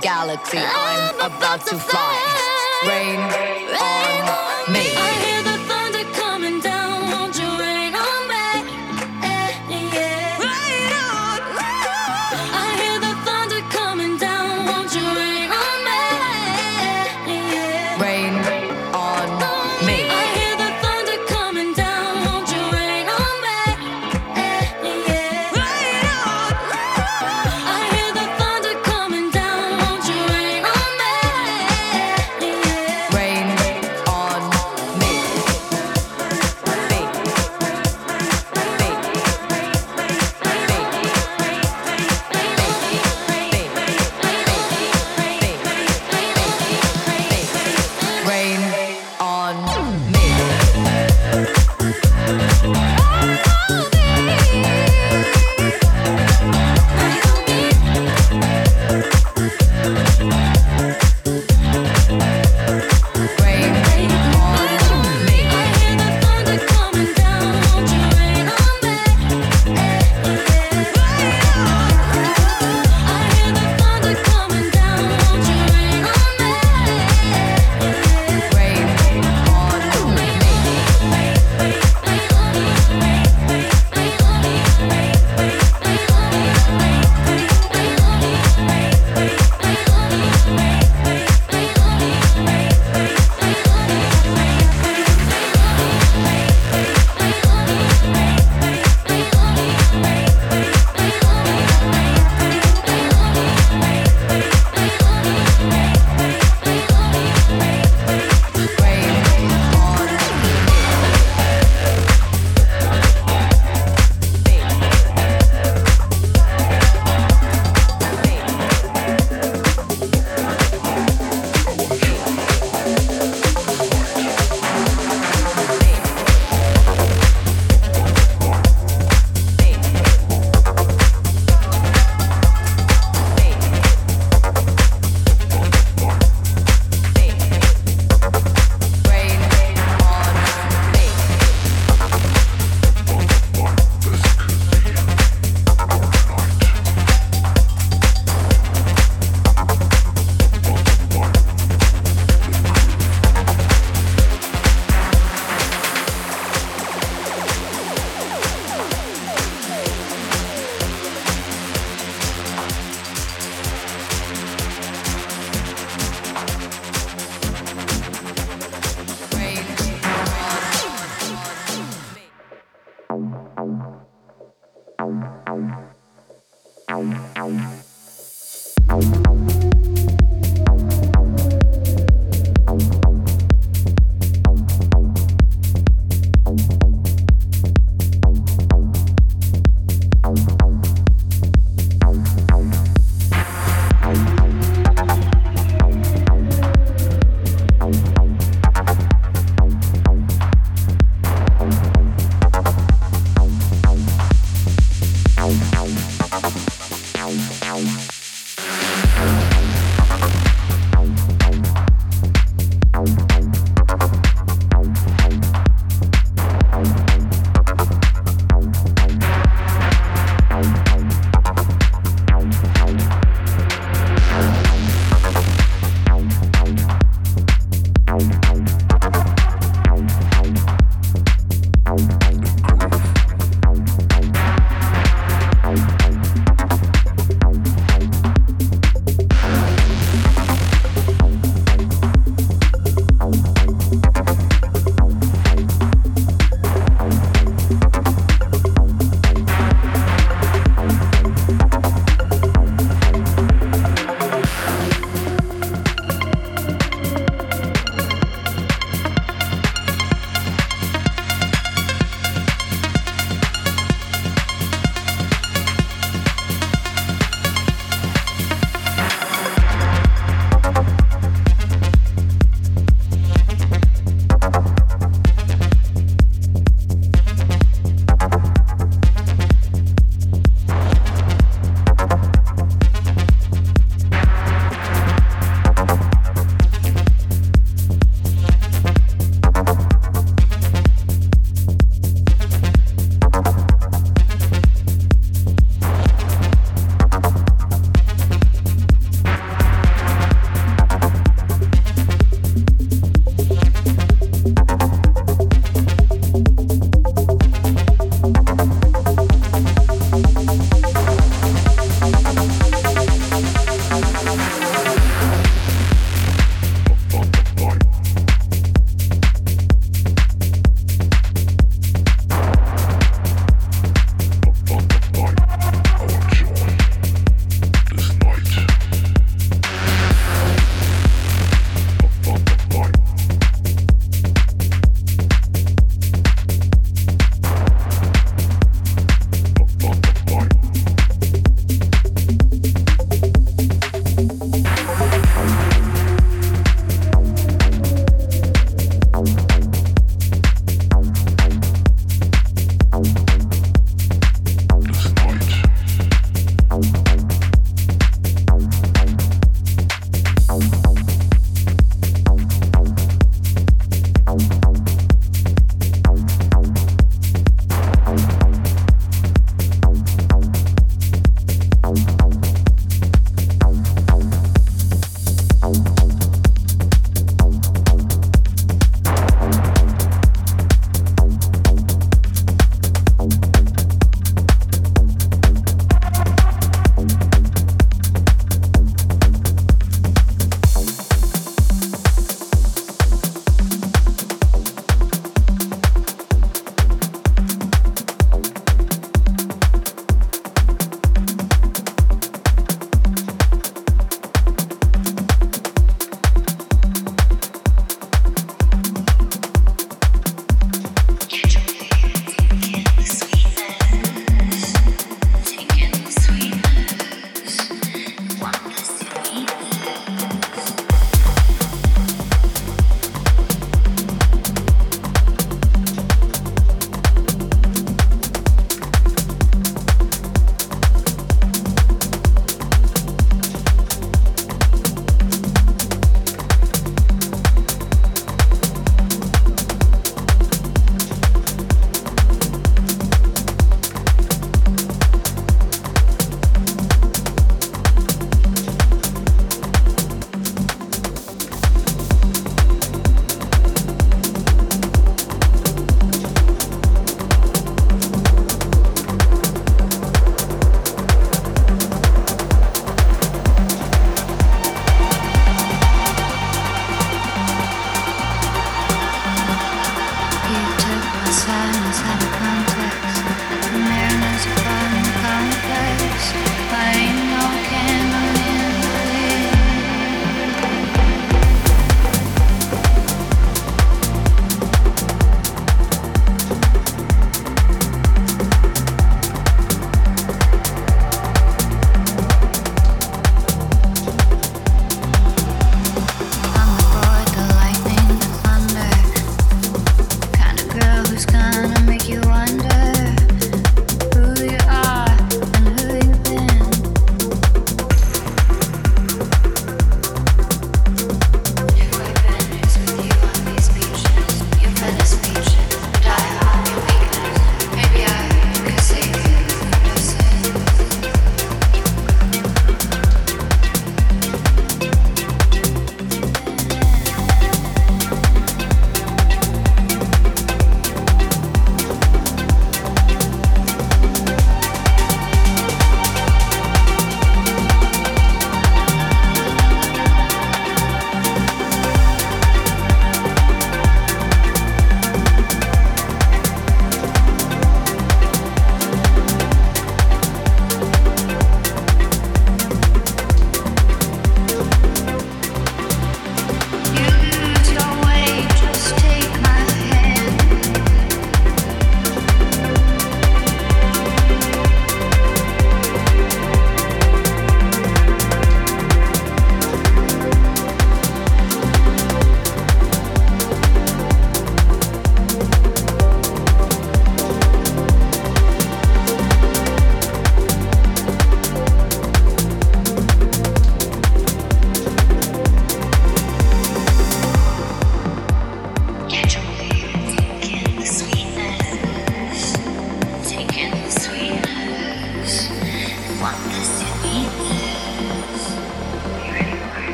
galaxy, I'm about to fly.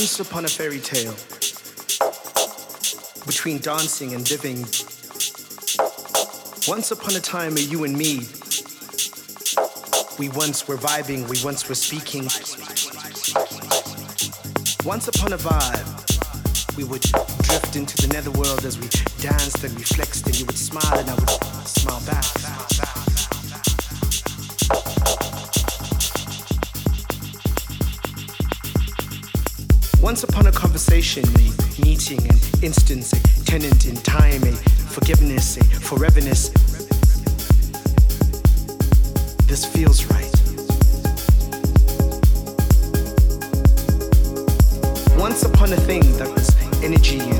Once upon a fairy tale, between dancing and living. Once upon a time, you and me, we once were vibing, we once were speaking. Once upon a vibe, we would drift into the netherworld as we danced and we flexed, and you would smile and I would smile back. Conversation, a eh? meeting, an instance, a tenant in time, a forgiveness, a foreverness. This feels right. Once upon a thing that was energy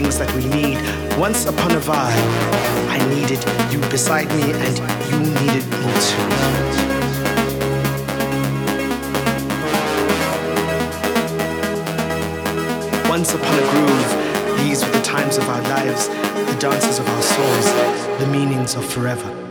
things that we need. Once upon a vibe, I needed you beside me and you needed me too. Once upon a groove, these were the times of our lives, the dances of our souls, the meanings of forever. meanings of forever.